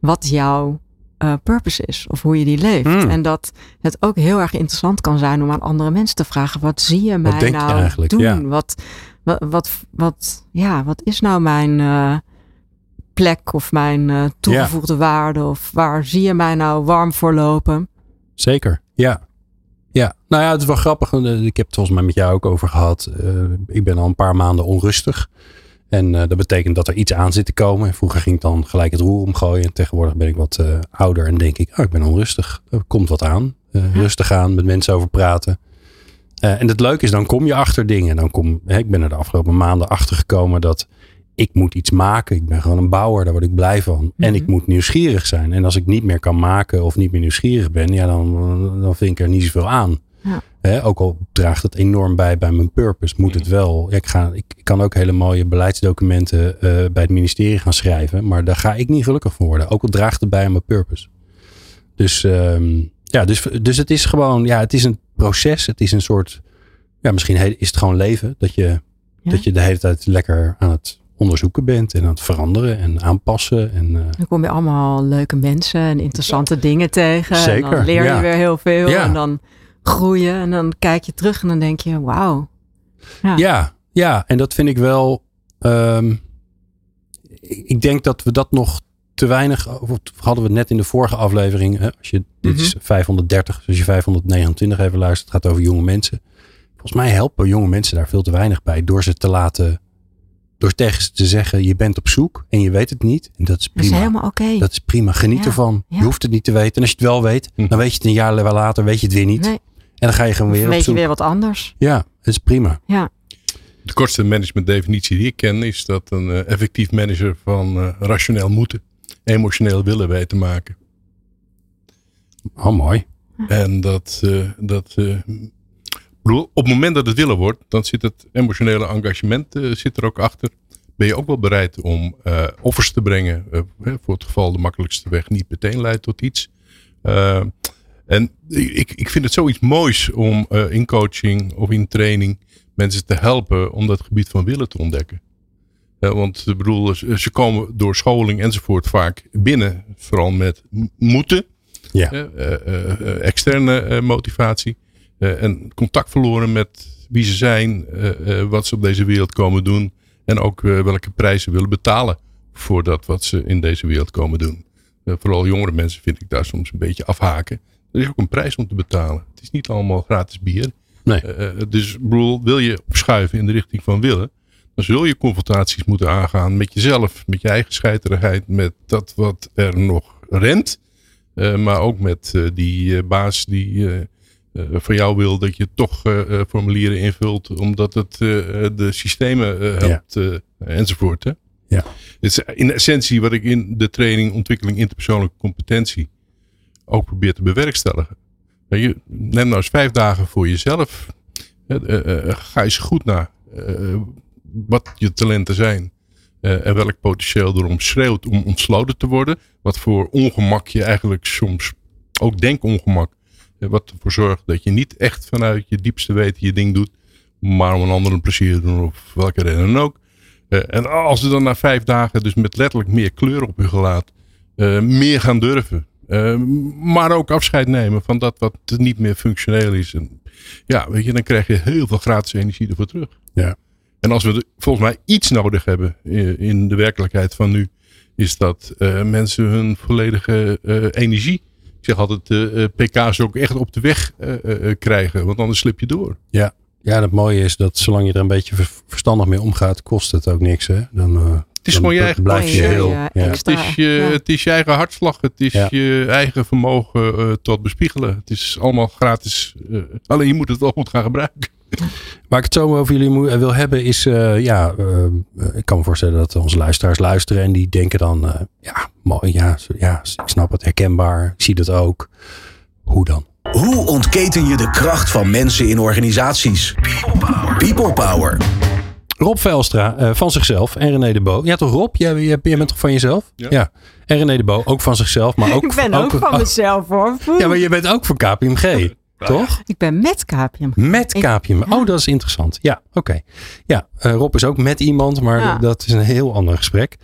wat jouw eh, purpose is. Of hoe je die leeft. Hmm. En dat het ook heel erg interessant kan zijn om aan andere mensen te vragen. Wat zie je mij nou eigenlijk? doen? Ja. Wat, wat, wat, wat, ja, wat is nou mijn... plek of mijn toegevoegde waarde of waar zie je mij nou warm voor lopen? Zeker, ja. Ja, nou ja, het is wel grappig. eh, Ik heb het volgens mij met jou ook over gehad. Eh, ik ben al een paar maanden onrustig. En eh, dat betekent dat er iets aan zit te komen. Vroeger ging ik dan gelijk het roer omgooien. En tegenwoordig ben ik wat ouder en denk ik, oh, ik ben onrustig. Er komt wat aan. Rustig aan, met mensen over praten. En het leuke is, dan kom je achter dingen. Dan kom, hè, ik ben er de afgelopen maanden achter gekomen dat ik moet iets maken. Ik ben gewoon een bouwer, daar word ik blij van. En ik moet nieuwsgierig zijn. En als ik niet meer kan maken of niet meer nieuwsgierig ben, ja, dan, dan vind ik er niet zoveel aan. Ja. Ook al draagt het enorm bij bij mijn purpose, moet het wel. Ja, ik, ga, ik, ik kan ook hele mooie beleidsdocumenten eh, bij het ministerie gaan schrijven, maar daar ga ik niet gelukkig van worden. Ook al draagt het bij aan mijn purpose. Dus, ehm, ja, dus, dus het is gewoon, ja, het is een proces. Het is een soort, ja, misschien is het gewoon leven. Dat je, Ja. dat je de hele tijd lekker aan het onderzoeken bent en aan het veranderen en aanpassen. En, eh, Dan kom je allemaal leuke mensen en interessante dingen tegen. En Zeker, dan leer je ja. weer heel veel Ja. en dan groeien en dan kijk je terug en dan denk je, wauw. Ja. Ja, ja, en dat vind ik wel. ehm, ik denk dat we dat nog te weinig. Of hadden we het net in de vorige aflevering. Hè, als je, dit is 530, dus als je 529 even luistert, het gaat over jonge mensen. Volgens mij helpen jonge mensen daar veel te weinig bij. Door ze te laten. Door tegen ze te zeggen: je bent op zoek en je weet het niet. En dat is Dat is prima. helemaal oké. Dat is prima. Geniet Ja, ervan. ja. Je hoeft het niet te weten. En als je het wel weet, dan weet je het een jaar later, weet je het weer niet. Nee, En dan ga je gewoon weer op weet je zoek. weer wat anders. Ja, dat is prima. Ja. De kortste managementdefinitie die ik ken is dat een uh, effectief manager van uh, rationeel moeten, emotioneel willen weten te maken. Oh, mooi. En dat, uh, dat op het moment dat het willen wordt, dan zit het emotionele engagement zit er ook achter. Ben je ook wel bereid om offers te brengen voor het geval de makkelijkste weg niet meteen leidt tot iets. en ik, ik vind het zoiets moois om in coaching of in training mensen te helpen om dat gebied van willen te ontdekken. Want ik bedoel, ze komen door scholing enzovoort vaak binnen, vooral met moeten. Ja. Uh, externe motivatie. En contact verloren met wie ze zijn, wat ze op deze wereld komen doen. En ook welke prijzen willen betalen voor dat wat ze in deze wereld komen doen. vooral jongere mensen vind ik daar soms een beetje afhaken. Er is ook een prijs om te betalen. Het is niet allemaal gratis bier. Nee. Uh, dus bedoel, wil je opschuiven in de richting van willen, dan zul je confrontaties moeten aangaan met jezelf, met je eigen scheiterigheid, met dat wat er nog rent. Uh, maar ook met uh, die baas die van jou wil dat je toch formulieren invult, omdat het de systemen helpt ja. enzovoort. Hè? Ja. Het is in essentie wat ik in de training ontwikkeling interpersoonlijke competentie ook probeer te bewerkstelligen. Je, neem nou eens vijf dagen voor jezelf. Ga eens goed naar wat je talenten zijn. en welk potentieel erom schreeuwt om ontsloten te worden. Wat voor ongemak je eigenlijk soms, ook denkongemak. Wat ervoor zorgt dat je niet echt vanuit je diepste weten je ding doet. Maar om een ander een plezier te doen of welke reden dan ook. en als ze dan na vijf dagen dus met letterlijk meer kleur op je gelaat. meer gaan durven uh, maar ook afscheid nemen van dat wat niet meer functioneel is. En ja, weet je, dan krijg je heel veel gratis energie ervoor terug. Ja. En als we volgens mij iets nodig hebben in de werkelijkheid van nu, is dat uh, mensen hun volledige uh, energie, zeg altijd, pk's ook echt op de weg krijgen. Want anders slip je door. Ja. Ja, het mooie is dat zolang je er een beetje verstandig mee omgaat, kost het ook niks. Hè? Dan, het is gewoon je eigen. Ja, het, is je, het is je eigen hartslag. Het is je eigen vermogen uh, tot bespiegelen. Het is allemaal gratis. Uh, alleen je moet het wel goed gaan gebruiken. Waar ik het zo over jullie wil hebben is, uh, ja, ik kan me voorstellen dat onze luisteraars luisteren en die denken dan, ja, mooi, ja, ja, ik snap het, herkenbaar, ik zie dat ook. Hoe dan? Hoe ontketen je de kracht van mensen in organisaties? People Power. People Power. Rob Velstra uh, van zichzelf en René de Bo. Ja, toch Rob? Jij, jij, jij bent toch van jezelf? Ja. ja. En René de Bo ook van zichzelf, maar ook... Ik ben ook, van mezelf hoor. Ja, maar je bent ook van KPMG. Toch? Ik ben met KPMG. Met KPMG. Oh, dat is interessant. Ja, oké. Ja, uh, Rob is ook met iemand, maar ja. dat is een heel ander gesprek.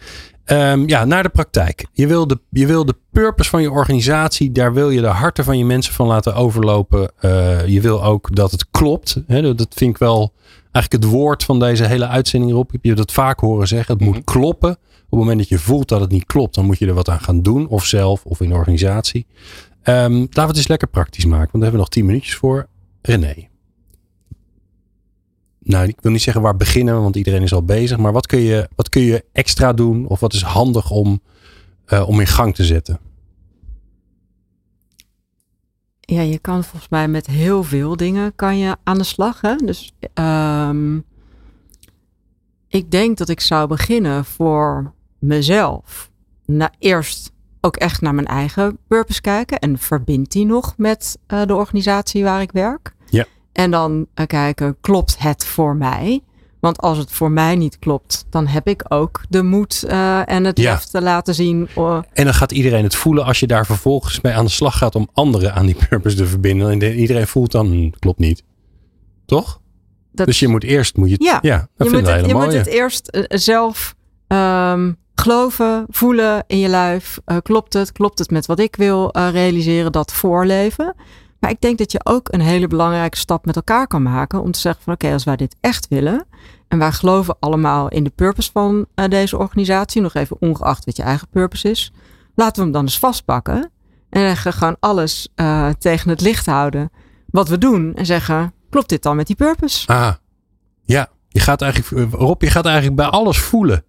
Um, ja, naar de praktijk. Je wil de, je wil de purpose van je organisatie, daar wil je de harten van je mensen van laten overlopen. Uh, je wil ook dat het klopt. Hè? Dat vind ik wel eigenlijk het woord van deze hele uitzending erop. Heb je dat vaak horen zeggen. Het moet mhm. kloppen. Op het moment dat je voelt dat het niet klopt, dan moet je er wat aan gaan doen. Of zelf of in de organisatie. Um, laten we het eens lekker praktisch maken. Want daar hebben we nog tien minuutjes voor. René. Nou, ik wil niet zeggen waar beginnen, want iedereen is al bezig. Maar wat kun je, wat kun je extra doen? Of wat is handig om, uh, om in gang te zetten? Ja, je kan volgens mij met heel veel dingen kan je aan de slag. Hè? Dus um, ik denk dat ik zou beginnen voor mezelf. Eerst ook echt naar mijn eigen purpose kijken. En verbindt die nog met uh, de organisatie waar ik werk? Ja. En dan uh, kijken, klopt het voor mij? Want als het voor mij niet klopt, dan heb ik ook de moed uh, en het ja. te laten zien. Uh, en dan gaat iedereen het voelen als je daar vervolgens mee aan de slag gaat om anderen aan die purpose te verbinden. En iedereen voelt dan, hm, klopt niet. Toch? Dat, dus je moet eerst, moet je ja, ja dat je, moet het, je moet het eerst uh, zelf um, geloven, voelen in je lijf. klopt het? Klopt het met wat ik wil realiseren? Dat voorleven. Maar ik denk dat je ook een hele belangrijke stap met elkaar kan maken om te zeggen van oké, als wij dit echt willen en wij geloven allemaal in de purpose van uh, deze organisatie, nog even ongeacht wat je eigen purpose is, laten we hem dan eens vastpakken en gewoon alles uh, tegen het licht houden wat we doen en zeggen, klopt dit dan met die purpose? Ah, ja. Je gaat eigenlijk, Rob, je gaat eigenlijk bij alles voelen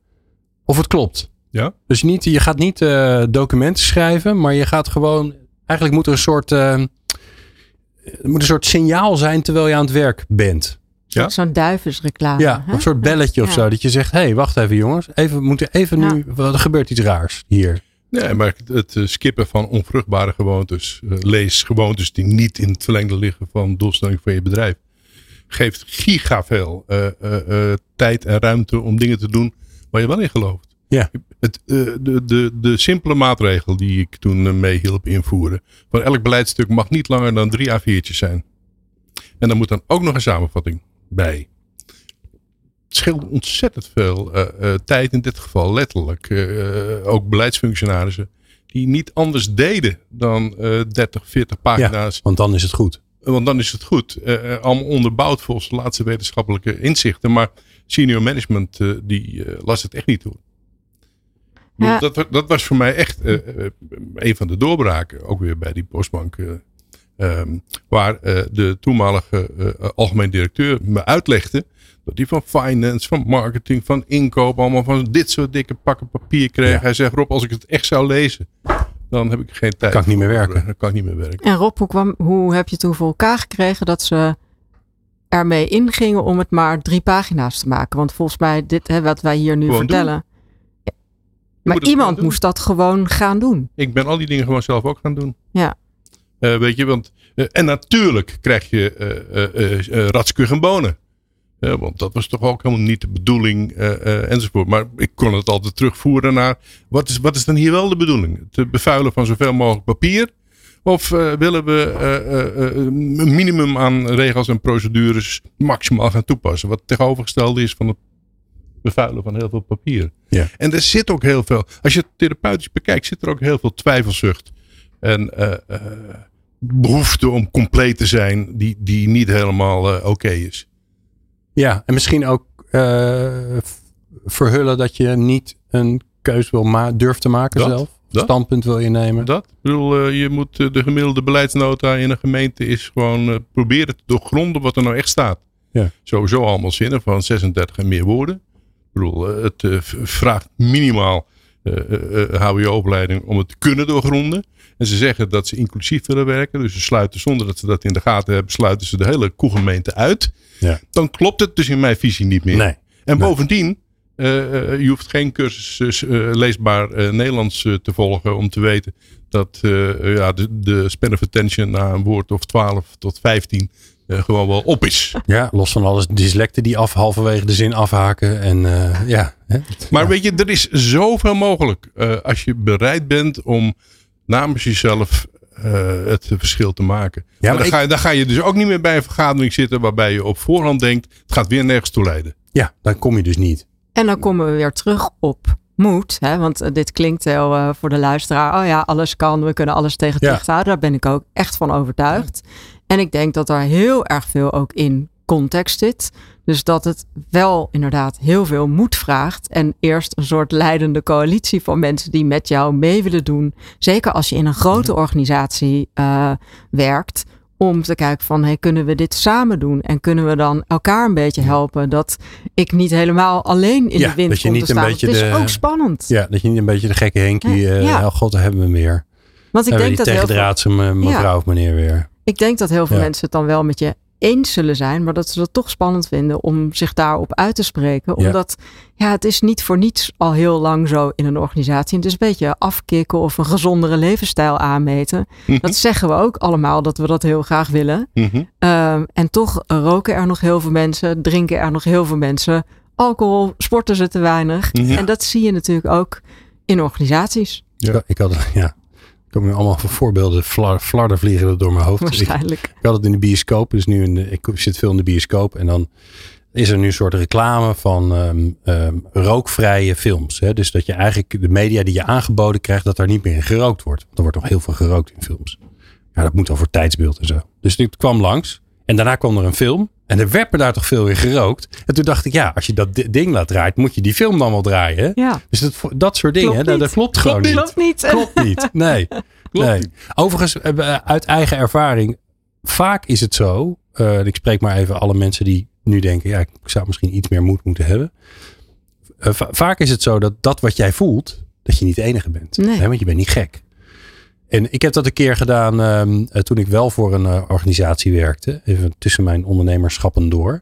of het klopt. Ja. Dus niet, je gaat niet uh, documenten schrijven, maar je gaat gewoon, eigenlijk moet er een soort er moet een soort signaal zijn terwijl je aan het werk bent. Ja? Zo'n duivensreclame. Ja, hè? een soort belletje of Ja. zo. Dat je zegt, hé, hey, wacht even jongens. Even, we moeten even Ja. nu, wat- er gebeurt iets raars hier. Nee, maar het eh, skippen van onvruchtbare gewoontes, eh, lees gewoontes die niet in het verlengde liggen van doelstelling van je bedrijf, geeft giga veel eh, eh, eh, tijd en ruimte om dingen te doen waar je wel in gelooft. Ja. Het, eh, de, de, de simpele maatregel die ik toen eh, mee hielp invoeren, van elk beleidstuk mag niet langer dan drie A4'tjes zijn. En dan moet dan ook nog een samenvatting bij. Het scheelt ontzettend veel eh, tijd in dit geval, letterlijk. Ook beleidsfunctionarissen die niet anders deden dan eh 30, 40 pagina's. Want dan is het goed. Want dan is het goed. Allemaal onderbouwd volgens de laatste wetenschappelijke inzichten. Maar senior management die las het echt niet toe. Ja. Dat, dat was voor mij echt eh, eh, een van de doorbraken. Ook weer bij die postbank. eh, ehm, waar de toenmalige algemeen directeur me uitlegde. Dat hij van finance, van marketing, van inkoop. Allemaal van dit soort dikke pakken papier kreeg. Ja. Hij zegt Rob als ik het echt zou lezen. Dan heb ik geen tijd. Kan ik niet meer werken. Dan kan ik niet meer werken. En Rob, hoe, kwam, hoe heb je toen voor elkaar gekregen dat ze ermee ingingen om het maar drie pagina's te maken? Want volgens mij, dit hè, wat wij hier nu Gewoon vertellen. Maar iemand moest dat gewoon gaan doen. Ik ben al die dingen gewoon zelf ook gaan doen. Ja. Eh, weet je, want. eh, en natuurlijk krijg je eh eh en bonen. Want dat was toch ook helemaal niet de bedoeling enzovoort. Maar ik kon het altijd terugvoeren naar. Wat is, wat is dan hier wel de bedoeling? Het bevuilen van zoveel mogelijk papier? Of willen we een minimum aan regels en procedures maximaal gaan toepassen? Wat tegenovergestelde is van het bevuilen van heel veel papier. Ja. En er zit ook heel veel. Als je het therapeutisch bekijkt, zit er ook heel veel twijfelzucht. En eh, behoefte om compleet te zijn, die, die niet helemaal eh, oké is. Ja, en misschien ook verhullen dat je niet een keus wil ma durft te maken Dat, zelf. dat. Standpunt wil innemen. Dat? Ik bedoel, je moet de gemiddelde beleidsnota in een gemeente is gewoon proberen te doorgronden wat er nou echt staat. Ja. Sowieso allemaal zinnen van 36 en meer woorden. Ik bedoel, eh, het eh, vraagt minimaal eh, HBO-opleiding om het te kunnen doorgronden. En ze zeggen dat ze inclusief willen werken. Dus ze sluiten zonder dat ze dat in de gaten hebben, sluiten ze de hele koegemeente uit. Ja. Dan klopt het dus in mijn visie niet meer. Nee. En Nee. bovendien, eh, je hoeft geen cursus leesbaar Nederlands te volgen om te weten dat ja, de, de span of attention na een woord of 12 tot 15 eh, gewoon wel op is. Ja, los van alles dyslecten die af halverwege de zin afhaken. En eh, ja. Hè? Maar weet je, er is zoveel mogelijk eh, als je bereid bent om namens jezelf eh, het verschil te maken. Ja, maar maar dan, ik- ga je, dan ga je dus ook niet meer bij een vergadering zitten waarbij je op voorhand denkt, het gaat weer nergens toe leiden. ja, dan kom je dus niet. En dan komen we weer terug op moed. Hè? Want eh, dit klinkt heel eh, voor de luisteraar. Oh ja, alles kan. We kunnen alles tegen het Ja. licht houden. Daar ben ik ook echt van overtuigd. En ik denk dat er heel erg veel ook in context zit. Dus dat het wel inderdaad heel veel moed vraagt. En eerst een soort leidende coalitie van mensen die met jou mee willen doen. Zeker als je in een grote organisatie eh, werkt. Om te kijken van, hey, kunnen we dit samen doen? En kunnen we dan elkaar een beetje helpen? Dat ik niet helemaal alleen in Ja, de wind dat je kom niet te een staan. beetje het is de- ook spannend. Ja, dat je niet een beetje de gekke Henkie. Ja, eh oh god, daar hebben we meer. Want ik denk, dat heel veel, me- mevrouw of meneer weer. Ik denk dat heel veel Ja. mensen het dan wel met je eens zullen zijn. Maar dat ze het toch spannend vinden om zich daarop uit te spreken. Omdat ja, het is niet voor niets al heel lang zo in een organisatie. Het is een beetje afkicken of een gezondere levensstijl aanmeten. Mhm. Dat zeggen we ook allemaal dat we dat heel graag willen. Mhm. Ehm, en toch roken er nog heel veel mensen, drinken er nog heel veel mensen. Alcohol, sporten ze te weinig. Mhm. En dat zie je natuurlijk ook in organisaties, Ja. Ik, ik had, ja, ik heb nu allemaal voorbeelden, flar, flarden vliegen er door mijn hoofd. Waarschijnlijk. ik had het in de bioscoop, dus nu in de, ik zit veel in de bioscoop en dan is er nu een soort reclame van ehm, ehm, rookvrije films. Hè? Dus dat je eigenlijk de media die je aangeboden krijgt, dat daar niet meer in gerookt wordt. Want er wordt toch heel veel gerookt in films. Ja, dat moet dan voor tijdsbeeld en zo. Dus dit kwam langs en daarna kwam er een film en er werd me daar toch veel in gerookt. En toen dacht ik, ja, als je dat di- ding laat draaien, moet je die film dan wel draaien. Ja, Dus dat, dat soort dingen, Klopt dat, klopt gewoon niet. klopt niet. Klopt niet. Nee. Klopt nee. niet. Overigens, eh, uit eigen ervaring, vaak is het zo. eh, ik spreek maar even alle mensen die nu denken, ja, ik zou misschien iets meer moed moeten hebben. Eh, va- vaak is het zo dat dat wat jij voelt, dat je niet de enige bent. Nee. Hè, want je bent niet gek. En ik heb dat een keer gedaan ehm, eh, toen ik wel voor een eh, organisatie werkte. Even tussen mijn ondernemerschappen door.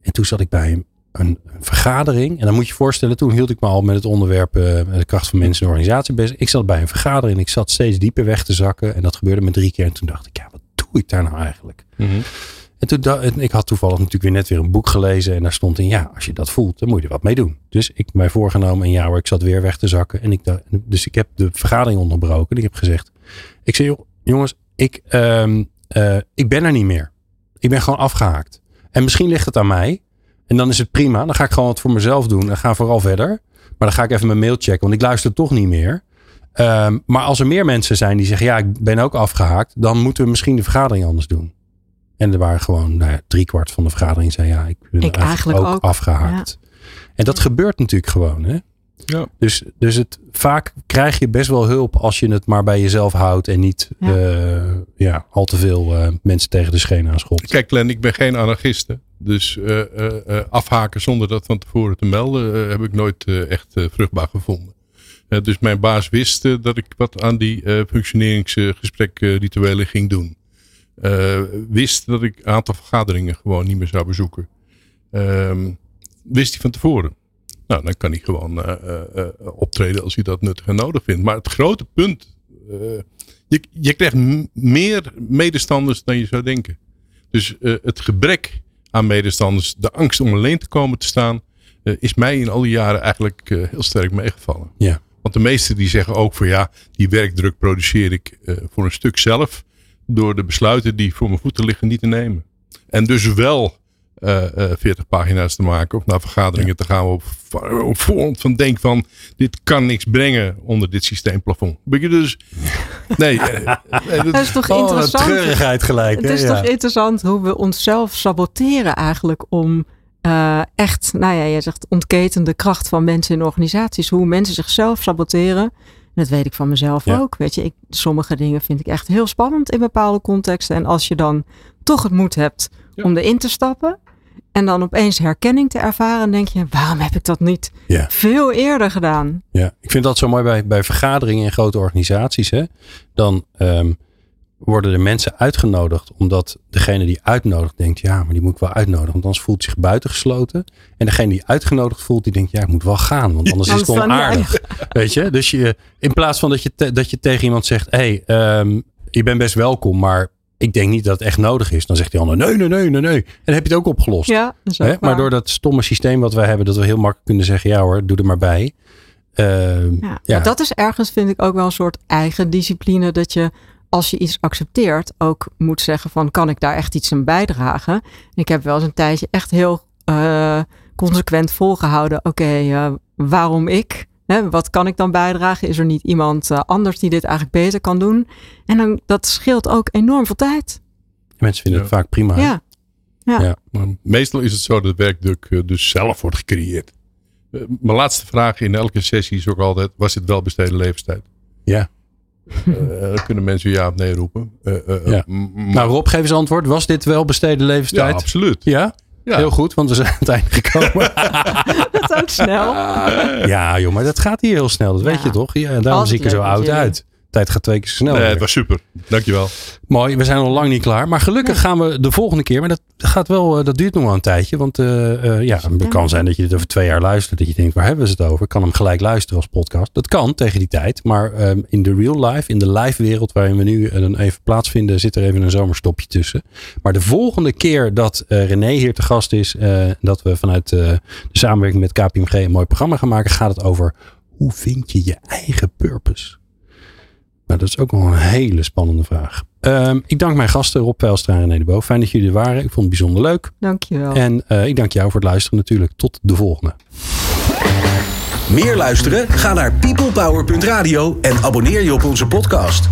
En toen zat ik bij een, een, vergadering. En dan moet je je voorstellen, toen hield ik me al met het onderwerp uh, de kracht van mensen en organisatie bezig. Ik zat bij een vergadering en ik zat steeds dieper weg te zakken. En dat gebeurde me drie keer. En toen dacht ik, ja, wat doe ik daar nou eigenlijk? Mhm. En toen, ik had toevallig natuurlijk weer net weer een boek gelezen. En daar stond in, ja, als je dat voelt, dan moet je er wat mee doen. Dus ik heb mij voorgenomen, en ja hoor, ik zat weer weg te zakken. En ik, dus ik heb de vergadering onderbroken. En ik heb gezegd, ik zei, jongens, ik, um, uh, ik ben er niet meer. Ik ben gewoon afgehaakt. En misschien ligt het aan mij. En dan is het prima. Dan ga ik gewoon wat voor mezelf doen. En ga vooral verder. Maar dan ga ik even mijn mail checken. Want ik luister toch niet meer. Um, maar als er meer mensen zijn die zeggen: Ja, ik ben ook afgehaakt. Dan moeten we misschien de vergadering anders doen. En er waren gewoon nou ja, driekwart van de vergadering zei: Ja, ik ben ik eigenlijk, ook, ook, afgehaakt. En dat gebeurt natuurlijk gewoon. Hè? Ja. Dus, dus het, vaak krijg je best wel hulp als je het maar bij jezelf houdt en niet ja. Uh, ja al te veel uh, mensen tegen de schenen aanschopt. Kijk, Len, ik ben geen anarchiste. Dus uh, afhaken zonder dat van tevoren te melden heb ik nooit echt vruchtbaar gevonden. dus mijn baas wist dat ik wat aan die functioneringsgesprekrituelen ging doen. wist dat ik een aantal vergaderingen gewoon niet meer zou bezoeken. Ehm, wist hij van tevoren. Nou, dan kan hij gewoon uh, uh, optreden als hij dat nuttig en nodig vindt. Maar het grote punt, je, je krijgt meer medestanders dan je zou denken. Dus het gebrek aan medestanders, de angst om alleen te komen te staan, is mij in al die jaren eigenlijk heel sterk meegevallen. Ja. Want de meesten die zeggen ook van ja, die werkdruk produceer ik voor een stuk zelf door de besluiten die voor mijn voeten liggen niet te nemen. En dus wel uh, uh, 40 pagina's te maken of naar vergaderingen te gaan op, op voorhand van denk van dit kan niks brengen onder dit systeemplafond. je dus? Nee. Uh, dat, is toch oh, interessant. treurigheid gelijk. Het is toch interessant hoe we onszelf saboteren eigenlijk om uh, echt, nou ja, jij zegt ontketende kracht van mensen in organisaties. Hoe mensen zichzelf saboteren. Dat weet ik van mezelf ja. ook. Weet je, ik, sommige dingen vind ik echt heel spannend in bepaalde contexten. En als je dan toch het moed hebt ja. om erin te stappen, en dan opeens herkenning te ervaren, denk je, waarom heb ik dat niet ja. veel eerder gedaan? Ja, ik vind dat zo mooi bij, bij vergaderingen in grote organisaties. Hè? Dan um, worden er mensen uitgenodigd, omdat degene die uitnodigt denkt, ja, maar die moet ik wel uitnodigen, want anders voelt zich buitengesloten. En degene die uitgenodigd voelt, die denkt, ja, ik moet wel gaan, want anders is het onaardig. Weet je, dus je, in plaats van dat je, te, dat je tegen iemand zegt, hé, hey, um, je bent best welkom, maar ik denk niet dat het echt nodig is. Dan zegt die ander, nee, nee, nee, nee, nee. En dan heb je het ook opgelost. Ja? Maar door dat stomme systeem wat wij hebben, dat we heel makkelijk kunnen zeggen, ja hoor, doe er maar bij. Uh, ja, ja. dat is ergens, vind ik, ook wel een soort eigen discipline. Dat je, als je iets accepteert, ook moet zeggen van, kan ik daar echt iets aan bijdragen? Ik heb wel eens een tijdje echt heel uh, consequent volgehouden. Oké, okay, uh, waarom ik? Hè, wat kan ik dan bijdragen? Is er niet iemand uh, anders die dit eigenlijk beter kan doen? En dan, dat scheelt ook enorm veel tijd. Mensen vinden ja. het vaak prima. Ja. Ja. ja. Maar meestal is het zo dat werkdruk uh, dus zelf wordt gecreëerd. Uh, mijn laatste vraag in elke sessie is ook altijd: was het wel besteden levenstijd? Ja. dan kunnen mensen ja of nee roepen. ja. Nou, Rob, geef eens antwoord. Was dit wel besteden levenstijd? Ja, absoluut. Ja? Ja. Heel goed, want we zijn aan het einde gekomen. dat ook snel. Ja, joh, maar dat gaat hier heel snel. Dat ja. weet je toch? Ja, en daarom zie ik er zo oud uit tijd gaat twee keer zo snel. Nee, het was super. Dankjewel. Mooi, we zijn nog lang niet klaar. Maar gelukkig gaan we de volgende keer. Maar dat, gaat wel, eh, dat duurt nog wel een tijdje. Want uh, uh, ja, het kan zijn dat je dit over twee jaar luistert. Dat je denkt, waar hebben we het over? Ik kan hem gelijk luisteren als podcast. Dat kan tegen die tijd. Maar um, in de real life, in de live wereld waarin we nu dan even plaatsvinden, zit er even een zomerstopje tussen. Maar de volgende keer dat René hier te gast is, dat we vanuit de samenwerking met KPMG een mooi programma gaan maken, gaat het over hoe vind je je eigen purpose? Nou, dat is ook nog een hele spannende vraag. Um, ik dank mijn gasten Rob Pijlstra en René de Bo. Fijn dat jullie er waren. Ik vond het bijzonder leuk. Dankjewel. En uh, ik dank jou voor het luisteren natuurlijk. Tot de volgende. Meer luisteren? Ga naar peoplepower.radio en abonneer je op onze podcast.